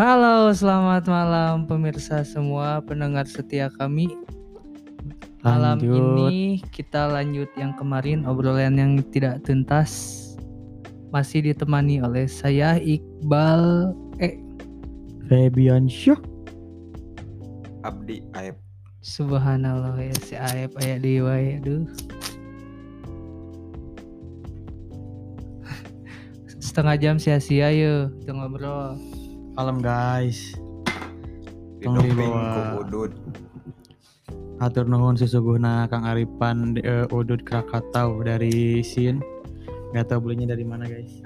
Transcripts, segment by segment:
Halo, selamat malam pemirsa semua pendengar setia kami. Malam Lanjut. ini kita lanjut yang kemarin obrolan yang tidak tuntas. Masih ditemani oleh saya Iqbal eh Fabian Syah. Abdi Aep subhanallah ya si Aep aya di wae aduh. Setengah jam sia-sia yuk kita ngobrol. Malam guys. Tong didoping dibawa. ku Udud Atur nuhun sesungguhnya Kang Aripan eh, Udud Krakatau dari Sin. Gak tau belinya dari mana guys.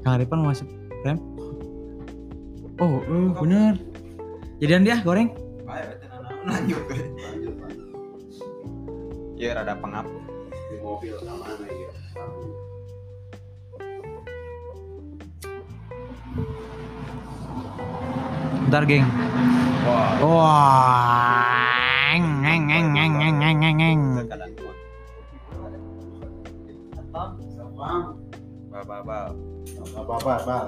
Kang Aripan mau masuk rem? Oh, eh, bener. Jadian dia goreng? lanjut ya rada pengap Bentar geng. wah Wah. Eng, eng, eng, eng, eng, eng, eng, eng. kadang ba ba ba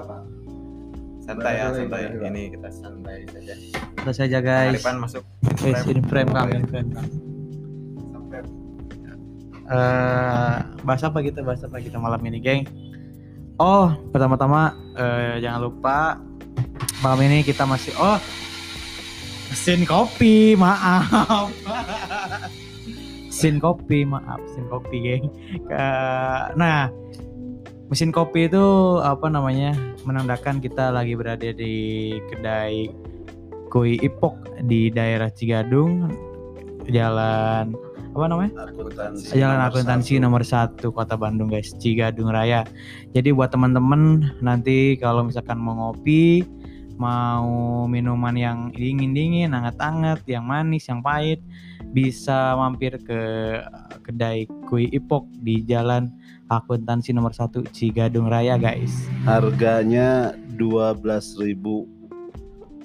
santai ya santai ini kita santai saja Terus saja guys. Aripan masuk Eh, in frame Kang, in frame Kang. bahas apa kita bahas apa kita malam ini geng oh pertama-tama eh, jangan lupa malam ini kita masih oh sin kopi maaf. Sin kopi maaf sin kopi geng. Nah mesin kopi itu apa namanya menandakan kita lagi berada di kedai Koi Ipok di daerah Cigadung jalan apa namanya? Akuntansi Jalan akuntansi nomor satu Kota Bandung guys, Cigadung Raya. Jadi buat teman-teman nanti kalau misalkan mau ngopi, mau minuman yang dingin-dingin, hangat-hangat, yang manis, yang pahit, bisa mampir ke kedai Kui Ipok di Jalan Akuntansi nomor satu Cigadung Raya guys. Harganya 12.000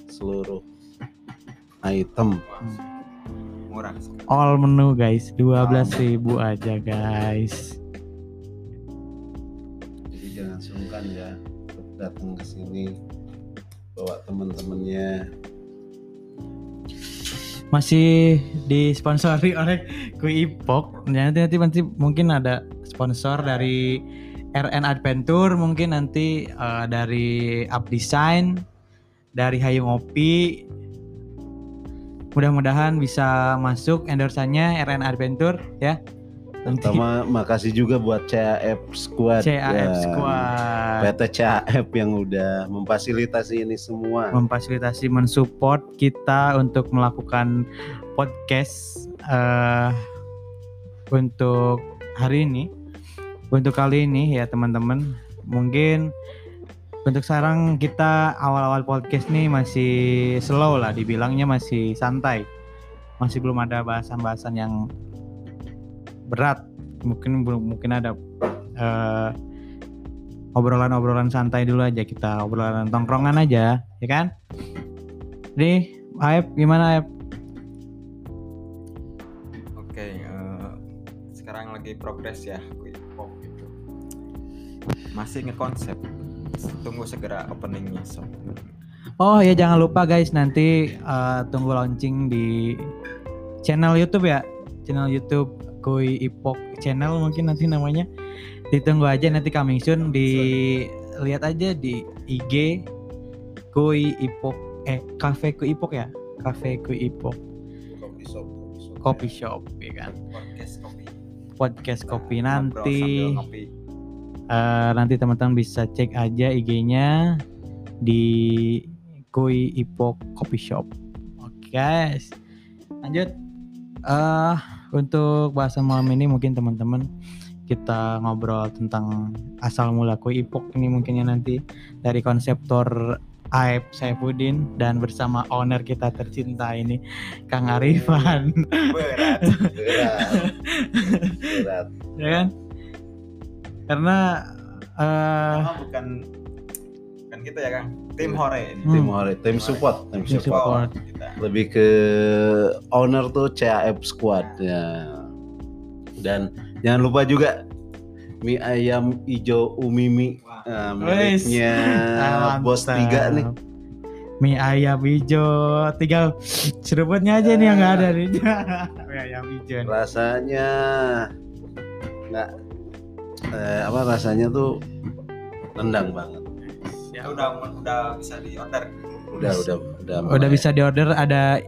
seluruh item. murah All menu guys, 12.000 aja guys. Jadi jangan sungkan ya untuk datang ke sini bawa teman-temannya. masih disponsori oleh Kui Ipok. Nanti nanti nanti mungkin ada sponsor dari RN Adventure, mungkin nanti eh, dari Up Design, dari Hayu Ngopi. Mudah-mudahan bisa masuk endorsannya RN Adventure ya. Nanti Pertama makasih juga buat CAF Squad. CAF ya. Squad PT CAF yang udah memfasilitasi ini semua. memfasilitasi mensupport kita untuk melakukan podcast eh untuk hari ini untuk kali ini ya teman-teman mungkin untuk sekarang kita awal-awal podcast nih masih slow lah dibilangnya masih santai masih belum ada bahasan-bahasan yang berat. Mungkin mungkin ada eh, obrolan-obrolan santai dulu aja. Kita obrolan tongkrongan aja ya kan? Nih Aep gimana Aep oke eh, sekarang lagi progres ya pop gitu. Masih ngekonsep. Tunggu segera openingnya so Oh ya jangan lupa guys nanti eh, tunggu launching di channel YouTube ya. Channel YouTube Koi Ipok channel mungkin nanti namanya. Ditunggu aja nanti coming soon. Di lihat aja di IG Koi Ipok eh Cafe Koi Ipok ya? Cafe Koi Ipok. Kopi shop, Coffee Shop. Ya kan? Podcast kopi. Podcast kopi nanti. ngopi. Eh, nanti teman-teman bisa cek aja IG-nya di Koi Ipok Coffee Shop. Oke guys, lanjut. eh untuk bahasan malam ini mungkin teman-teman kita ngobrol tentang asal mula Koi Ipok ini mungkinnya nanti dari konseptor Aib Saifuddin dan bersama owner kita tercinta ini Kang Arifan berat Berat. Berat. ya kan karena Emang bukan bukan kita ya kang tim hore ini. Tim Hmm. hore, tim support, tim support. support. kita Lebih ke owner tuh CAF Squad ya. Dan jangan lupa juga mie ayam hijau umimi Nah, Wes. miliknya Ah, bos tiga nih mie ayam hijau tinggal seruputnya aja nih yang nggak ada nih mie ayam hijau rasanya nggak eh, apa rasanya tuh nendang banget Ya udah udah bisa di order. udah udah udah udah bisa diorder ada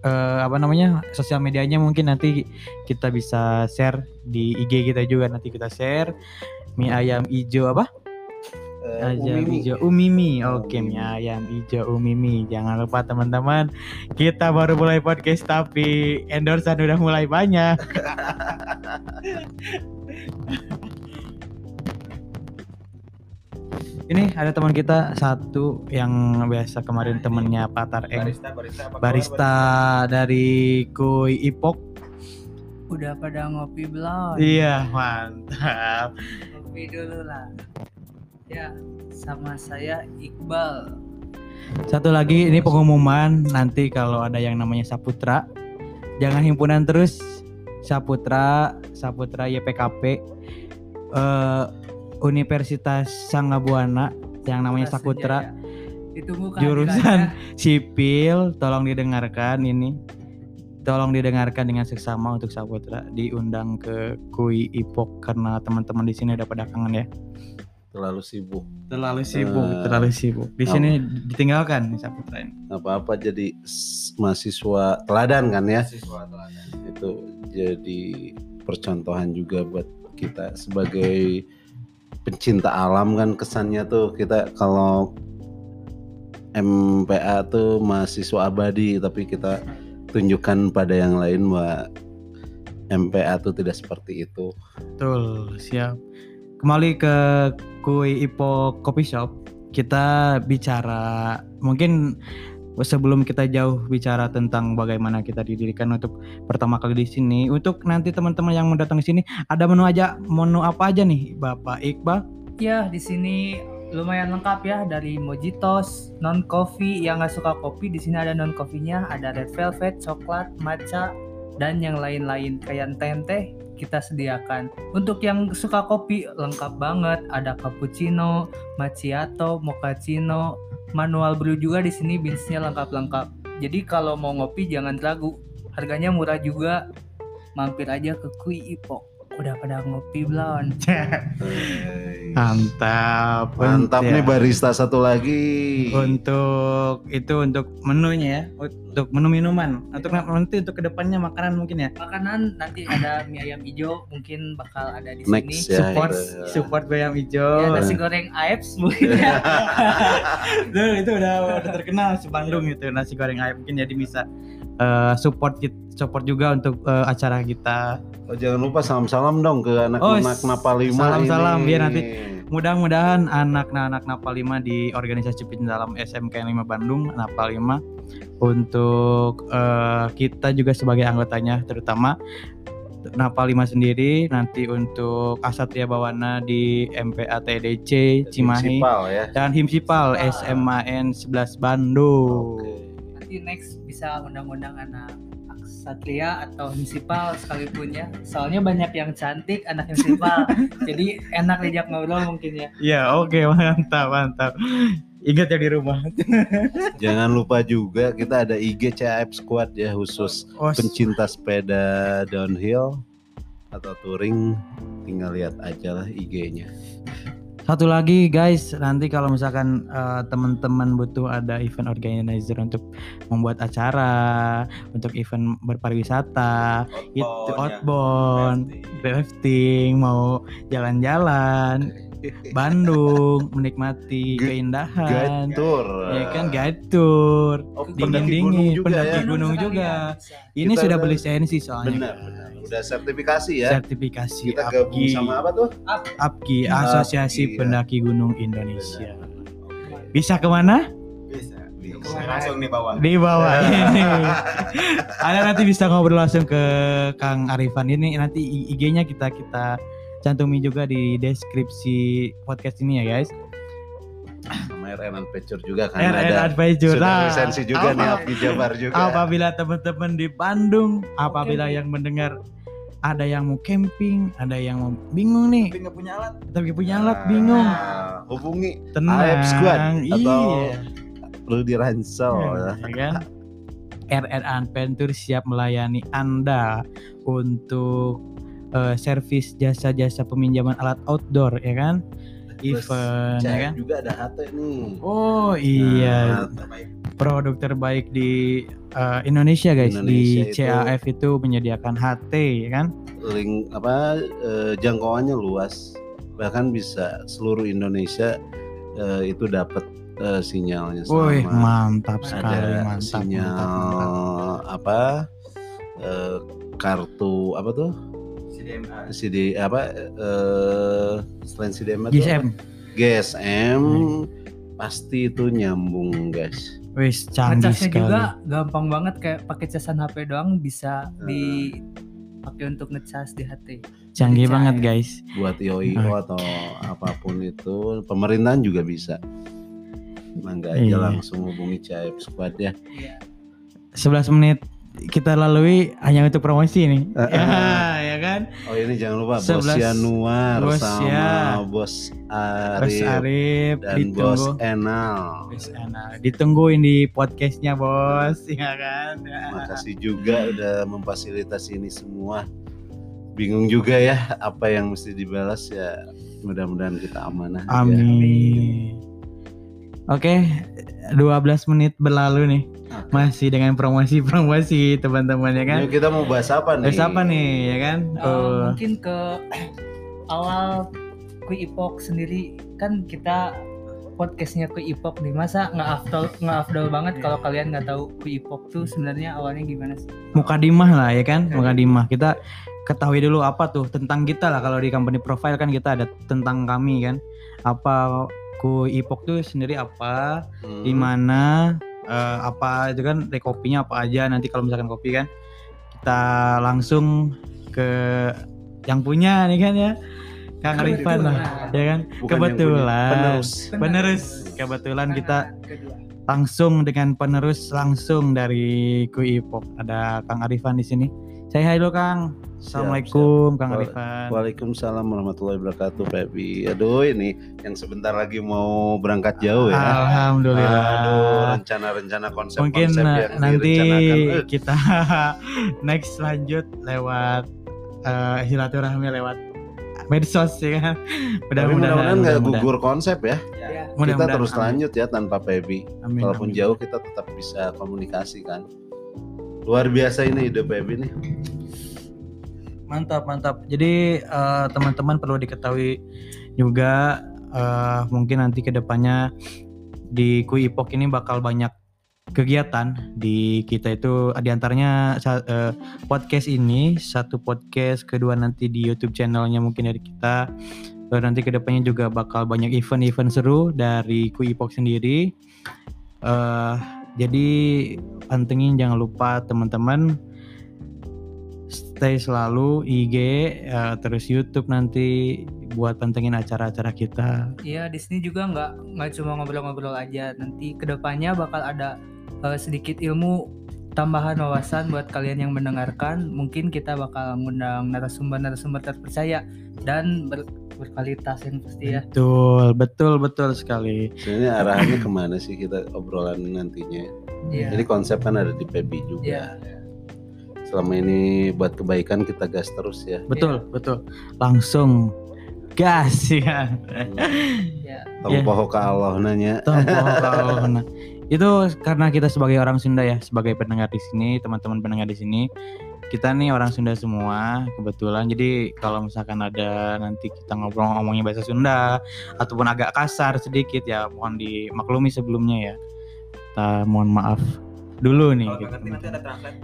eh, apa namanya sosial medianya mungkin nanti kita bisa share di IG kita juga nanti kita share. Mie ayam hijau apa? Eh, ayam umimi. hijau umimi. Oke Umimi. mie ayam hijau umimi. Jangan lupa teman-teman kita baru mulai podcast tapi endorsean udah mulai banyak ini ada teman kita satu yang biasa kemarin temennya Patar Eng Barista barista apa kabar, barista dari Koi Ipok. Udah pada ngopi belum? iya mantap. Ngopi dulu lah. Ya, sama saya Iqbal. Satu lagi ini pengumuman. Nanti kalau ada yang namanya Saputra jangan himpunan terus. Saputra Saputra YPKP eh, Universitas Sanggabuana yang namanya Kelas Saputra Senja, ya. Ditunggu jurusan sipil tolong didengarkan ini. Tolong didengarkan dengan seksama untuk Saputra diundang ke Kui Ipok karena teman-teman di sini udah pada kangen ya. Terlalu sibuk. Terlalu sibuk Eh, terlalu sibuk. Di oh. sini ditinggalkan nih Saputra ini. Apa-apa jadi mahasiswa teladan kan ya? Siswa teladan. itu jadi percontohan juga buat kita sebagai pencinta alam kan kesannya tuh kita kalau MPA tuh mahasiswa abadi tapi kita tunjukkan pada yang lain bahwa MPA tuh tidak seperti itu. Betul, siap. Kembali ke Kui Ipo Coffee Shop, kita bicara mungkin sebelum kita jauh bicara tentang bagaimana kita didirikan untuk pertama kali di sini, untuk nanti teman-teman yang mau datang ke sini, ada menu aja, menu apa aja nih, Bapak Iqbal? Ya, di sini lumayan lengkap ya dari mojitos, non coffee yang nggak suka kopi di sini ada non coffee-nya, ada red velvet, coklat, matcha dan yang lain-lain kayak teh kita sediakan. Untuk yang suka kopi lengkap banget, ada cappuccino, macchiato, mochaccino, manual brew juga di sini beansnya lengkap-lengkap. Jadi kalau mau ngopi jangan ragu, harganya murah juga. Mampir aja ke Kui Ipok. Udah pada ngopi belum? Mantap, Mantap Ya. nih barista satu lagi. Untuk itu untuk menunya ya, untuk menu minuman. Untuk nanti untuk ke depannya makanan mungkin ya. makanan nanti ada mie ayam hijau mungkin bakal ada di Next sini ya. support itu. support bayam ya hijau. nasi goreng AEPS mungkin ya itu, itu udah, udah terkenal se Bandung itu nasi goreng ayam mungkin jadi bisa eh, support kit- support juga untuk eh, acara kita. Oh, jangan lupa salam-salam dong ke Oh, anak-anak s- Napa Lima salam-salam, ini. biar nanti- Mudah-mudahan anak-anak Napa 5 di organisasi dalam SMK 5 Bandung Napa 5 untuk eh, kita juga sebagai anggotanya terutama Napa 5 sendiri nanti untuk Asatria Bawana di MPA TDC Cimahi Prinsipal ya. dan Himsipal SMAN 11 Bandung. Oke. Nanti next bisa undang-undang anak Satria atau Hinsipal sekalipun ya soalnya banyak yang cantik anak Hinsipal jadi enak diajak ngobrol mungkin ya Ya oke mantap mantap. Ingat ya di rumah. Jangan lupa juga kita ada IG CAF Squad ya khusus Oh, pencinta sepeda downhill atau touring tinggal lihat aja lah IG-nya. Satu lagi guys, nanti kalau misalkan eh, teman-teman butuh ada event organizer untuk membuat acara, untuk event berpariwisata, itu outbound, rafting, mau jalan-jalan, Bandung, menikmati Gu- keindahan, Guide tour. ya kan guide tour, Oh, dingin pendaki dingin, gunung juga pendaki ya. gunung juga. bisa. Ini Kita sudah udah- berlisensi soalnya. Benar, benar. Udah sertifikasi ya. Sertifikasi Kita gabung APGI, sama apa tuh? APGI, Asosiasi APGI, ya. Pendaki Gunung Indonesia. Bisa ke mana? Bisa. Bisa. Langsung di bawah. di bawah ini. Ada nanti bisa ngobrol langsung ke Kang Arifan ini nanti I- IG-nya kita kita cantumi juga di deskripsi podcast ini ya guys. Sama RN Adventure juga kan RN ada. Adventure. Sudah Nah, lisensi juga nih apa- Abdi Jabar juga. Apabila teman-teman di Bandung, apabila yang mendengar ada yang mau camping, ada yang mau bingung nih, Tapi nggak punya alat. tapi punya alat bingung. Nah, hubungi Tenang. AF Squad atau iya. Rudy Ransel. ya kan? RR Adventure siap melayani Anda untuk eh, servis jasa-jasa peminjaman alat outdoor ya kan? Terus Event ya kan? juga ada HT nih. Oh iya, Nah. Produk terbaik di eh, Indonesia guys di Indonesia itu- CAF itu menyediakan HT ya kan? link apa eh, jangkauannya luas bahkan bisa seluruh Indonesia eh, itu dapat eh, sinyalnya Woi sama mantap sekali ada mantap, sinyal mantap, mantap. apa eh, kartu apa tuh CDMA. CD apa eh selain CDMA GSM? GSM pasti itu nyambung guys wis canggih Ngecasnya sekali. juga gampang banget kayak pakai casan HP doang bisa Hmm. dipakai untuk ngecas di HT. canggih banget guys. Buat IOIO atau apa pun itu pemerintahan juga bisa. Mangga aja Iya. langsung hubungi Caip Squad ya. 11 menit kita lalui hanya untuk promosi nih Eh, ya, eh. ya kan Oh ini jangan lupa Bos 11 Yanuar Bos sama Ya. Bos Arif Arif dan ditunggu Bos Enal. Bos Ana. ditungguin di podcastnya bos ya kan Makasih juga udah memfasilitasi ini semua. Bingung juga ya apa yang mesti dibalas ya. Mudah-mudahan kita amanah. amin oke 12 menit berlalu nih. Masih dengan promosi-promosi teman-teman ya kan? Yuk, kita mau bahas apa nih? Terus apa nih ya kan? Eh, Oh, mungkin ke awal Kui Ipok sendiri. Kan kita podcastnya Kui Ipok nih. Masa nggak afdol nggak afdol banget kalau kalian nggak tahu Kui Ipok tuh sebenarnya awalnya gimana sih? mukadimah lah ya kan? Mukadimah. Kita ketahui dulu apa tuh tentang kita lah. Kalau di company profile kan kita ada tentang kami kan? Apa ku ipok tuh sendiri apa Hmm. di mana eh, apa itu kan dari kopinya apa aja nanti kalau misalkan kopi kan kita langsung ke yang punya nih kan ya Kang Arifan lah ya kan Bukan kebetulan. punya, penerus. penerus kebetulan kita kedua. langsung dengan penerus langsung dari Kui Ipok ada Kang Arifan di sini. Saya hai dulu Kang. Assalamualaikum Kang Arifan. Waalaikumsalam warahmatullahi wabarakatuh Febi. Aduh ini yang sebentar lagi mau berangkat jauh ya. Alhamdulillah. Aduh rencana-rencana konsep-konsep Mungkin yang nanti. Eh, kita next lanjut lewat eh, silaturahmi lewat medsos ya kan. Tapi mudah-mudahan nggak gugur konsep ya. Ya. kita Mudah-mudahan. terus Amin. lanjut ya tanpa Febi. Amin, Walaupun amin. jauh kita tetap bisa komunikasi kan. Luar biasa ini ide Febi nih. Mantap, mantap. Jadi eh, teman-teman perlu diketahui juga eh, mungkin nanti ke depannya di Kui Ipok ini bakal banyak kegiatan di kita itu. Di antaranya sa- eh, podcast ini satu podcast kedua nanti di YouTube channelnya mungkin dari kita. Lalu nanti ke depannya juga bakal banyak event-event seru dari Kui Ipok sendiri. Eh, jadi pantengin jangan lupa teman-teman stay selalu IG eh, terus YouTube nanti buat pantengin acara-acara kita. Iya di sini juga nggak nggak cuma ngobrol-ngobrol aja. Nanti ke depannya bakal ada eh, sedikit ilmu tambahan wawasan buat kalian yang mendengarkan. Mungkin kita bakal mengundang narasumber-narasumber terpercaya dan ber- berkualitas yang pasti ya. Betul, betul, betul sekali. Sebenarnya arahannya ke mana sih kita obrolan nantinya? Iya. Jadi konsep kan ada di Febi juga. Iya. Selama ini buat kebaikan kita gas terus ya. Betul, betul. Langsung gas ya. Ya. Tong Iya. poho ke Allah nanya. Nah, itu karena kita sebagai orang Sunda ya, sebagai pendengar di sini, teman-teman pendengar di sini, kita nih orang Sunda semua kebetulan. Jadi kalau misalkan ada nanti kita ngobrol ngomongnya bahasa Sunda ataupun agak kasar sedikit ya, mohon dimaklumi sebelumnya ya. Kita mohon maaf dulu nih. Kalau gitu, nanti ada translate.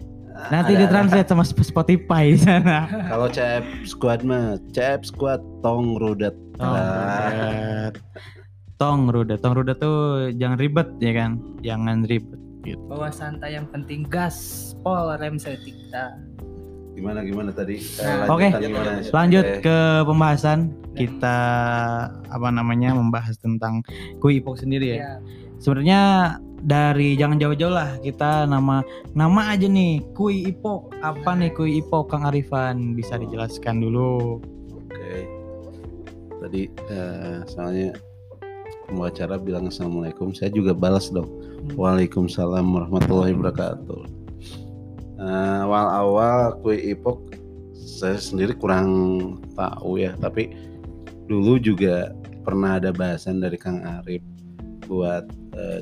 Nanti Ada- ditranslate sama Sp- Spotify di sana. Kalau CF Squad mah, CF Squad tong Nah. rudet. Tong rudet. Tong rudet tuh jangan ribet ya kan? Jangan ribet. Gitu. Bawa santai yang penting gas pol rem setik kita. Gimana gimana tadi? Nah, Oke, gimana? Lanjut Eh, ke pembahasan kita apa namanya membahas tentang Kui Ipok sendiri ya. Iya. Sebenarnya dari jangan jauh-jauh lah kita nama nama aja nih Kui Ipok. Apa nih Kui Ipok Kang Arifan bisa dijelaskan dulu? Oke. Tadi eh, soalnya pembawa bilang assalamualaikum saya juga balas dong waalaikumsalam warahmatullahi wabarakatuh Nah, awal-awal kue ipok saya sendiri kurang tahu ya tapi dulu juga pernah ada bahasan dari Kang Arif buat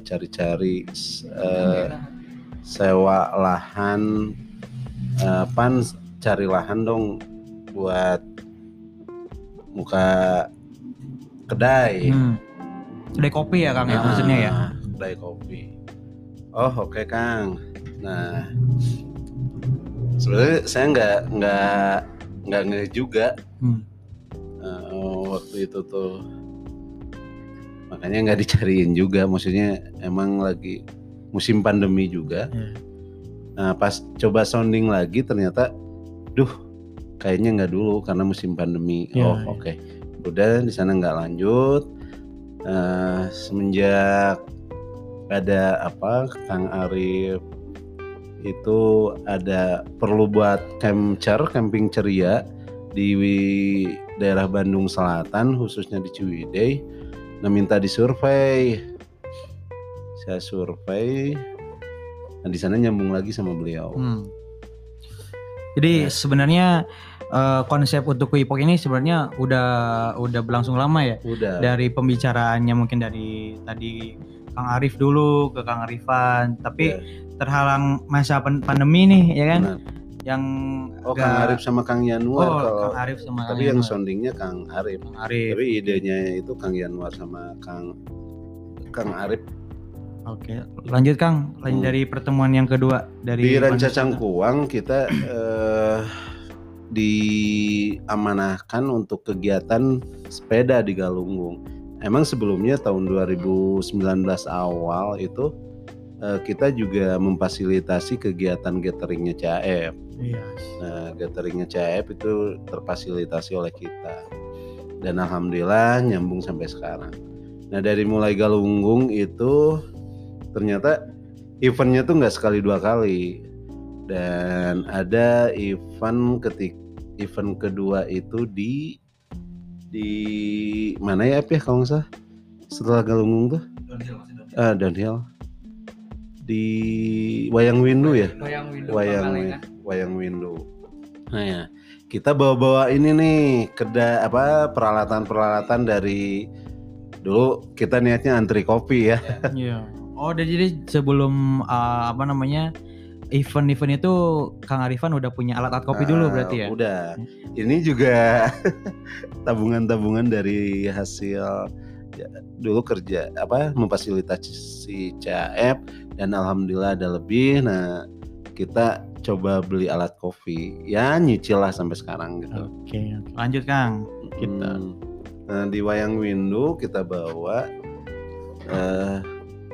cari-cari eh, sewa lahan eh, pan cari lahan dong buat muka kedai Hmm. Kedai kopi ya Kang ya Nah, maksudnya ya. kedai kopi oh oke Kang nah sebenarnya saya nggak nggak nggak nge juga Hmm. eh, waktu itu tuh makanya nggak dicariin juga. Maksudnya emang lagi musim pandemi juga. Iya. nah pas coba sounding lagi ternyata duh kayaknya nggak dulu karena musim pandemi. Iya, oh iya. oke. Udah di sana nggak lanjut. Eh, semenjak ada apa Kang Arif itu ada perlu buat camcer camping ceria di daerah Bandung Selatan khususnya di Ciwidey nah minta disurvei saya survei nah di sana nyambung lagi sama beliau Hmm. Jadi Ya. sebenarnya eh, konsep untuk Kuipok ini sebenarnya udah udah berlangsung lama ya. udah Dari pembicaraannya mungkin dari tadi Kang Arif dulu ke Kang Arifan, tapi Ya. terhalang masa pan- pandemi nih ya kan Benar. Yang oh agak- Kang Arif sama Kang Yanuar oh, kalau Kang Arif sama tapi Kang yang Yanuar. soundingnya Kang Arif Kang Arif. tapi idenya itu Kang Yanuar sama Kang Kang Arif Oke, lanjut Kang. Lanjut Hmm. dari pertemuan yang kedua dari di Ranca? Cangkuang kita eh, diamanahkan untuk kegiatan sepeda di Galunggung. Emang sebelumnya tahun 2019 awal itu eh, kita juga memfasilitasi kegiatan gatheringnya CAF. Iya. Nah, gatheringnya CAF itu terfasilitasi oleh kita. Dan alhamdulillah nyambung sampai sekarang. Nah, dari mulai Galunggung itu ternyata eventnya tuh nggak sekali dua kali. Dan ada event ketik event kedua itu di di mana ya Ap, ya kalau nggak salah setelah Galunggung tuh ah downhill di Wayang Windu ya Wayang Windu wayang Pangalengan. wayang window. Nah ya, kita bawa-bawa ini nih keda apa peralatan-peralatan dari dulu kita niatnya antri kopi ya. Iya. Oh, jadi sebelum uh, apa namanya event-event itu Kang Arifan udah punya alat-alat kopi dulu Ah, berarti ya? Udah. Ini juga tabungan-tabungan dari hasil ya, dulu kerja apa memfasilitasi CAF dan alhamdulillah ada lebih. Nah, kita coba beli alat kopi. Ya nyicil lah sampai sekarang gitu. Oke, lanjut Kang. Kita. Hmm. Nah, di wayang windu kita bawa eh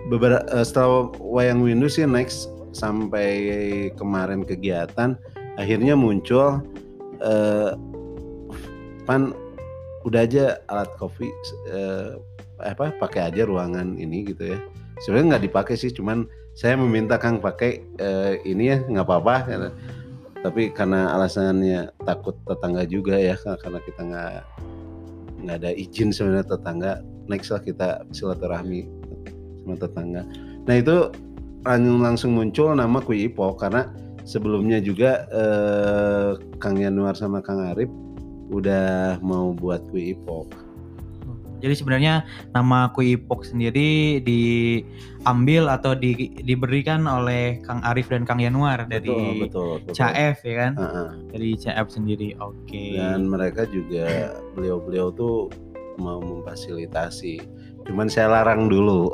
beberapa setelah wayang windu sih next sampai kemarin kegiatan akhirnya muncul eh pan udah aja alat kopi eh, apa pakai aja ruangan ini gitu ya. Sebenarnya nggak dipakai sih cuman saya meminta Kang pakai eh, ini ya nggak apa-apa. Kata. tapi karena alasannya takut tetangga juga ya karena kita nggak nggak ada izin sebenarnya tetangga next lah kita silaturahmi sama tetangga. Nah itu lang- langsung muncul nama Kui Ipo karena sebelumnya juga eh, Kang Yanuar sama Kang Arif udah mau buat Kui Ipo Jadi sebenarnya nama Kuipok sendiri diambil atau di- diberikan oleh Kang Arif dan Kang Yanuar dari betul, betul, betul. CAF ya kan? Ah, ah. Dari CAF sendiri. Oke. dan mereka juga beliau-beliau tuh mau memfasilitasi cuman saya larang dulu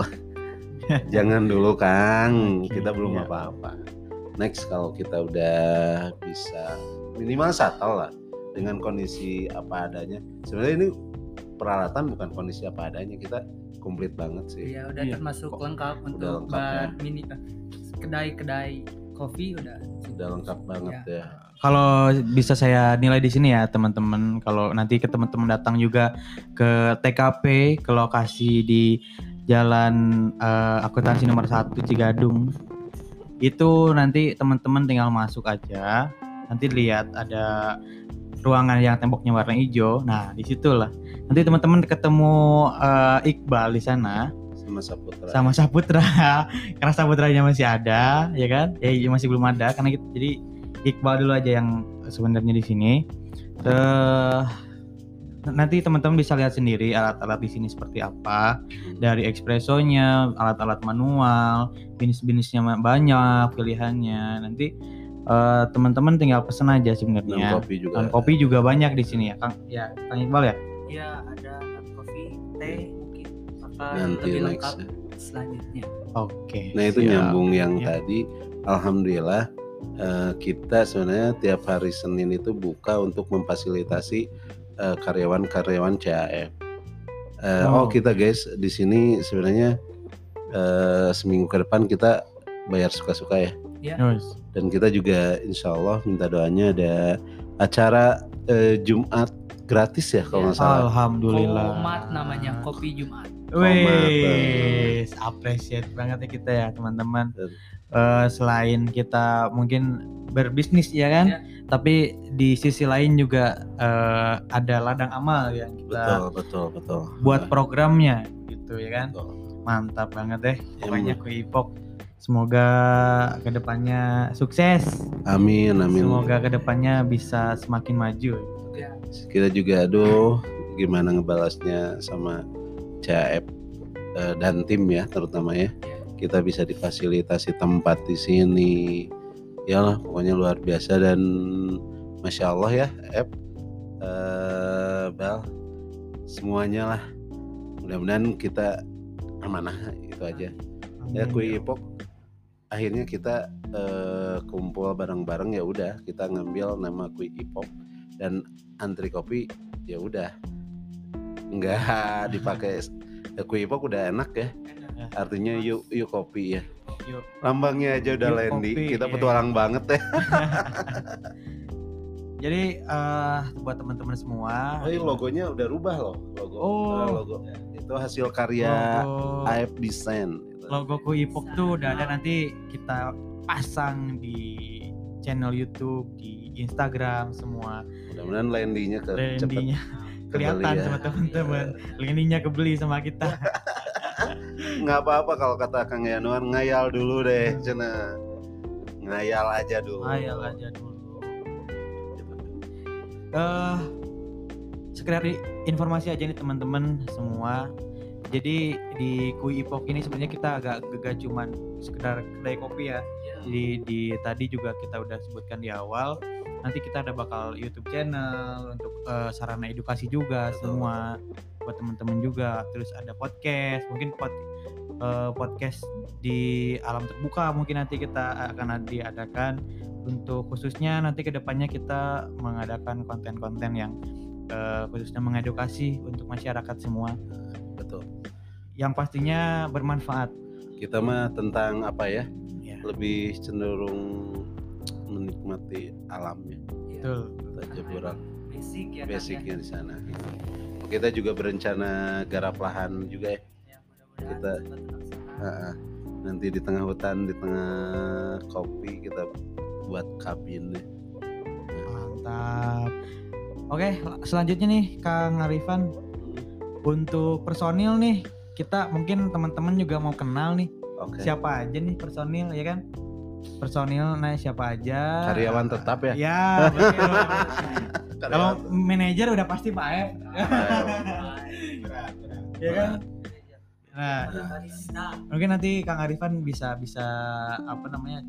jangan dulu Kang kita belum iya. apa-apa next kalau kita udah bisa minimal shuttle lah dengan kondisi apa adanya sebenarnya ini peralatan bukan kondisi apa adanya kita komplit banget sih Iya, udah Iya. termasuk lengkap untuk lengkap ya. bar mini kedai-kedai kopi udah. udah lengkap banget ya, Kalau bisa saya nilai di sini ya teman-teman, kalau nanti ke teman-teman datang juga ke TKP ke lokasi di Jalan eh, Akuntansi nomor 1 Cigadung. Itu nanti teman-teman tinggal masuk aja. nanti lihat ada ruangan yang temboknya warna hijau. Nah, di situlah nanti teman-teman ketemu eh, Iqbal di sana. Sama Saputra. sama Saputra. Karena Saputranya masih ada ya kan? Ya masih belum ada. Karena kita, jadi Iqbal dulu aja yang sebenarnya di sini. Eh nanti teman-teman bisa lihat sendiri alat-alat di sini seperti apa. Dari espressonya alat-alat manual jenis-jenisnya banyak pilihannya. Nanti eh, teman-teman tinggal pesen aja Dan sebenarnya kopi juga. dan kopi juga banyak di sini ya Kang ya Kang Iqbal ya Ya ada kopi, teh mungkin akan Nanti lebih next. lengkap selanjutnya. oke Nah itu siap. nyambung yang Ya. tadi. Alhamdulillah eh, kita sebenarnya tiap hari Senin itu buka untuk memfasilitasi eh, karyawan-karyawan CAF. Eh, Oh. oh. kita guys di sini sebenarnya eh, seminggu ke depan kita bayar suka-suka ya. Yus. Dan kita juga insya Allah minta doanya ada acara eh, Jumat gratis ya kalau nggak salah. Alhamdulillah Komat namanya kopi Jumat. Wih, appreciate banget ya kita ya teman-teman. Eh, selain kita mungkin berbisnis ya kan, Ya. tapi di sisi lain juga eh, ada ladang amal yang kita Betul betul betul. buat programnya gitu ya kan. Betul. Mantap banget deh. Ya, Pokoknya Kuipok semoga ke depannya sukses. Amin amin. Semoga ke depannya bisa semakin maju. Ya. kita juga aduh gimana ngebalasnya sama CAF eh, dan tim ya terutama ya kita bisa difasilitasi tempat di sini ya lah pokoknya luar biasa dan masya Allah ya Ep eh, Bel semuanya lah mudah-mudahan kita amanah itu aja ya kue ipok akhirnya kita eh, kumpul bareng-bareng ya udah kita ngambil nama kue ipok dan antri kopi ya udah. Nggak dipakai ya, kue ipok udah enak ya. Artinya yuk yuk kopi ya. Yuk. lambangnya aja udah Yuk Lendi kopi, kita ya. petualang banget ya Jadi eh, buat teman-teman semua. oh, ini logonya udah rubah loh logo Oh. Eh, logo itu hasil karya logo, AF Design logo Kuipok tuh udah ada nanti kita pasang di channel YouTube, di Instagram semua. mudah-mudahan Lendinya ke Lendinya kelihatan ya. sama teman-teman. Lendinya kebeli sama kita. nggak apa-apa kalau kata Kang Yanuar ngayal dulu deh cina ngayal aja dulu Ayal aja dulu. Eh sekedar informasi aja nih teman-teman semua. Jadi di Kui Ipok ini sebenarnya kita agak gak cuman sekedar kedai kopi ya. Jadi di tadi juga kita udah sebutkan di awal. Nanti kita ada bakal YouTube channel untuk eh, sarana edukasi juga Betul. semua buat teman-teman juga. Terus ada podcast, mungkin pod, eh, podcast di alam terbuka mungkin nanti kita akan diadakan untuk khususnya nanti ke depannya kita mengadakan konten-konten yang eh, khususnya mengedukasi untuk masyarakat semua betul yang pastinya bermanfaat. kita mah tentang apa ya Ya. lebih cenderung menikmati alamnya Betul. kita aja kurang Basic ya. Kang, basicnya di sana kita juga berencana garap lahan juga ya Ya, Kita-. Ha-ha. nanti di tengah hutan di tengah kopi kita buat kabin. Mantap. Oke, selanjutnya nih Kang Arifan untuk personil nih kita mungkin teman-teman juga mau kenal nih oke siapa aja nih personil ya kan? Personil nah siapa aja? karyawan tetap ya Ya. Kalau manajer udah pasti Pak Ef. ya kan? Nah, mungkin nanti Kang Arifan bisa bisa apa namanya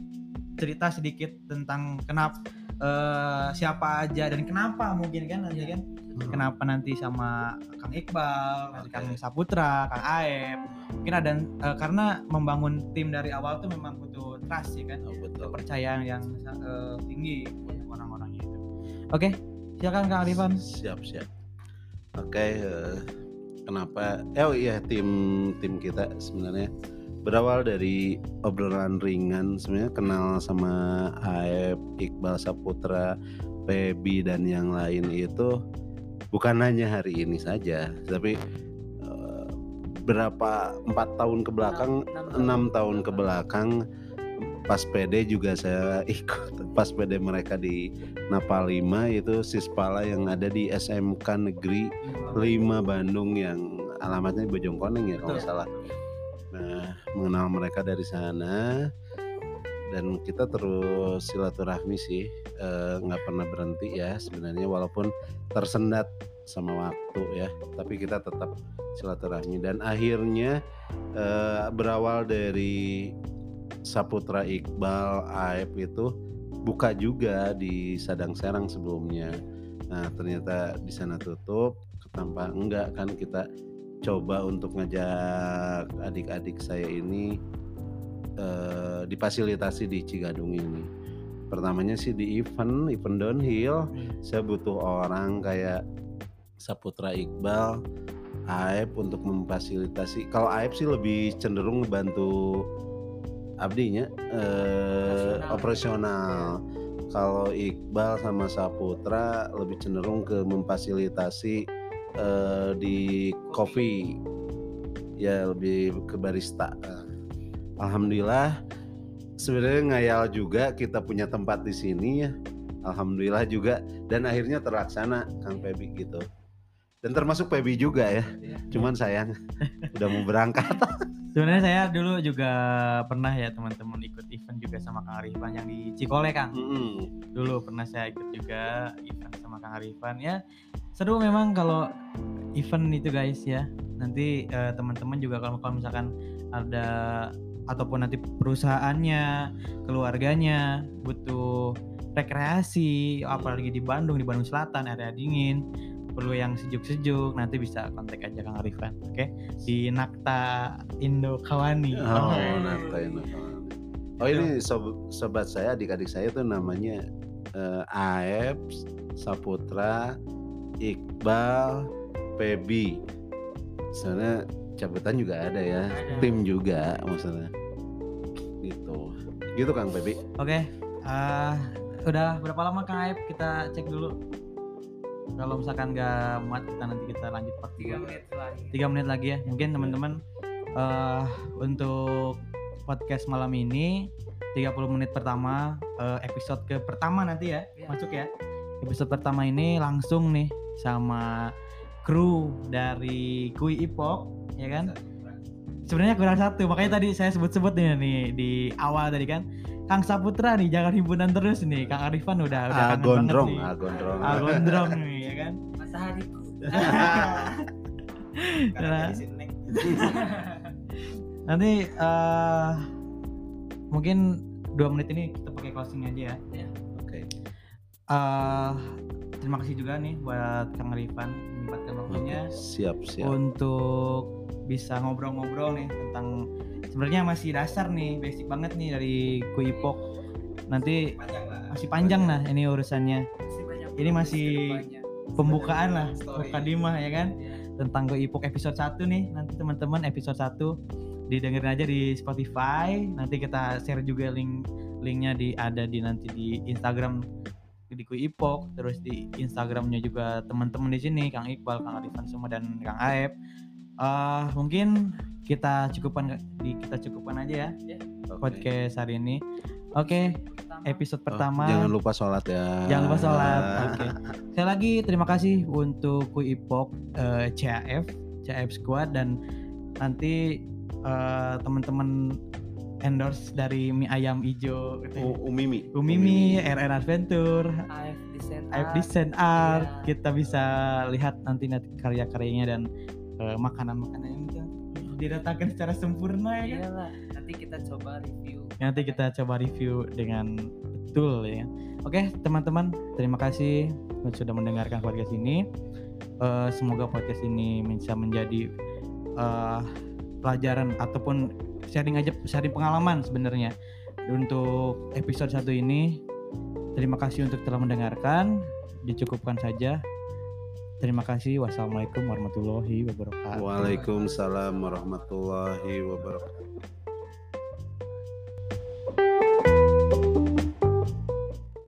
cerita sedikit tentang kenapa eh, siapa aja dan kenapa mungkin kan nanti kan? Kenapa nanti sama Kang Iqbal, Oke. Kang Saputra, Kang Aep. Mungkin ada eh, karena membangun tim dari awal tuh memang butuh trust ya kan? Oh, betul. Kepercayaan yang eh, tinggi orang-orangnya itu. Oke, silakan Kang Arifan. siap siap. Oke eh, kenapa? Eh, oh iya tim tim kita sebenarnya berawal dari obrolan ringan sebenarnya kenal sama Aep Iqbal Saputra Pebi dan yang lain itu bukan hanya hari ini saja tapi eh, berapa empat tahun ke belakang Enam- tahun. ke belakang pas PD juga saya ikut pas PD mereka di Napa 5 itu Sispala yang ada di SMK Negeri 5 Bandung. Yang alamatnya di Bojongkoneng ya kalau salah. Nah, mengenal mereka dari sana. Dan kita terus silaturahmi sih eh, nggak pernah berhenti ya sebenarnya walaupun tersendat sama waktu ya tapi kita tetap silaturahmi. Dan akhirnya eh, berawal dari Saputra Iqbal Aep itu buka juga di Sadang Serang sebelumnya. Nah ternyata di sana tutup tanpa enggak kan kita coba untuk ngajak adik-adik saya ini eh, difasilitasi di Cigadung ini. Pertamanya sih di event, event downhill. Saya butuh orang kayak Saputra Iqbal, Aep untuk memfasilitasi. Kalau Aep sih lebih cenderung ngebantu abdinya eh, operasional. Kalau Iqbal sama Saputra lebih cenderung ke memfasilitasi eh, di kopi ya lebih ke barista. Alhamdulillah sebenarnya ngayal juga kita punya tempat di sini ya. Alhamdulillah juga dan akhirnya terlaksana Kang Pebi gitu. Dan termasuk Pebi juga ya. Cuman sayang udah mau berangkat. Sebenarnya saya dulu juga pernah ya teman-teman ikut event juga sama Kang Arifan yang di Cikole Kang. Mm-mm. Dulu pernah saya ikut juga event sama Kang Arifan ya. Seru memang kalau event itu guys ya. Nanti eh, teman-teman juga kalau kalau misalkan ada ataupun nanti perusahaannya, keluarganya butuh rekreasi apalagi di Bandung, di Bandung Selatan area dingin perlu yang sejuk-sejuk nanti bisa kontak aja Kang Arifan oke di Nakta Indo Kawani Oh, Oke. Nata ini. Oh ini sob- sobat saya, adik-adik saya tuh namanya eh, Aep, Saputra, Iqbal, Pebi. Sana cabutan juga ada ya, Ada. tim juga maksudnya. Gitu. Gitu Kang Pebi. Oke, ah, udah berapa lama Kang Aib kita cek dulu. Kalau misalkan nggak muat kita nanti kita lanjut part 3 3 menit lagi. Tiga menit lagi ya. Mungkin teman-teman eh untuk podcast malam ini 30 menit pertama eh, episode ke pertama nanti ya Iya. masuk ya. Episode pertama ini langsung nih sama kru dari Kui Ipok ya kan. Sebenarnya kurang satu makanya tadi saya sebut-sebut nih, nih di awal tadi kan Kang Saputra nih jangan himpunan terus nih Kang Arifan udah udah Ah, kangen gondrong, banget nih. ah, gondrong. Ah, gondrong nih ya kan. Matahariku. Nah. Nanti eh mungkin dua menit ini kita pakai closing aja ya. Oke. Eh terima kasih juga nih buat Kang Arifan menyempatkan waktunya Siap, siap. untuk bisa ngobrol-ngobrol nih tentang sebenarnya masih dasar nih, basic banget nih dari Kuipok. Nanti panjang lah. masih panjang lah ini urusannya. Ini masih. Pembukaan lah, mukadimah ya kan Ya. tentang Kuipok episode 1 nih. Nanti teman-teman episode 1 didengerin aja di Spotify. Nanti kita share juga link linknya di ada di nanti di Instagram di Kuipok, terus di Instagramnya juga teman-teman di sini Kang Iqbal, Kang Arifan semua dan Kang Aep. Eh mungkin kita cukupkan di kita cukupkan aja ya Oke. podcast hari ini. Oke, Pertama, episode Oh, pertama. jangan lupa sholat ya. Jangan lupa sholat. Oke. Sekali lagi terima kasih untuk Kui Ipok eh, CAF, CAF Squad dan nanti eh, teman-teman endorse dari mie ayam hijau U- Umimi. Umimi, RR Adventure, AF Design AF Art. Design Art. Iya. Kita bisa lihat nanti nanti karya-karyanya dan eh, makanan-makanan yang diletakkan secara sempurna ya kan? Iyalah, nanti kita coba review. nanti kita coba review dengan betul ya. Oke teman-teman, terima kasih sudah mendengarkan podcast ini. Eh, semoga podcast ini bisa menjadi eh, pelajaran ataupun sharing aja sharing pengalaman sebenarnya untuk episode satu ini. Terima kasih untuk telah mendengarkan. Dicukupkan saja. Terima kasih. Wassalamualaikum warahmatullahi wabarakatuh. Waalaikumsalam warahmatullahi wabarakatuh.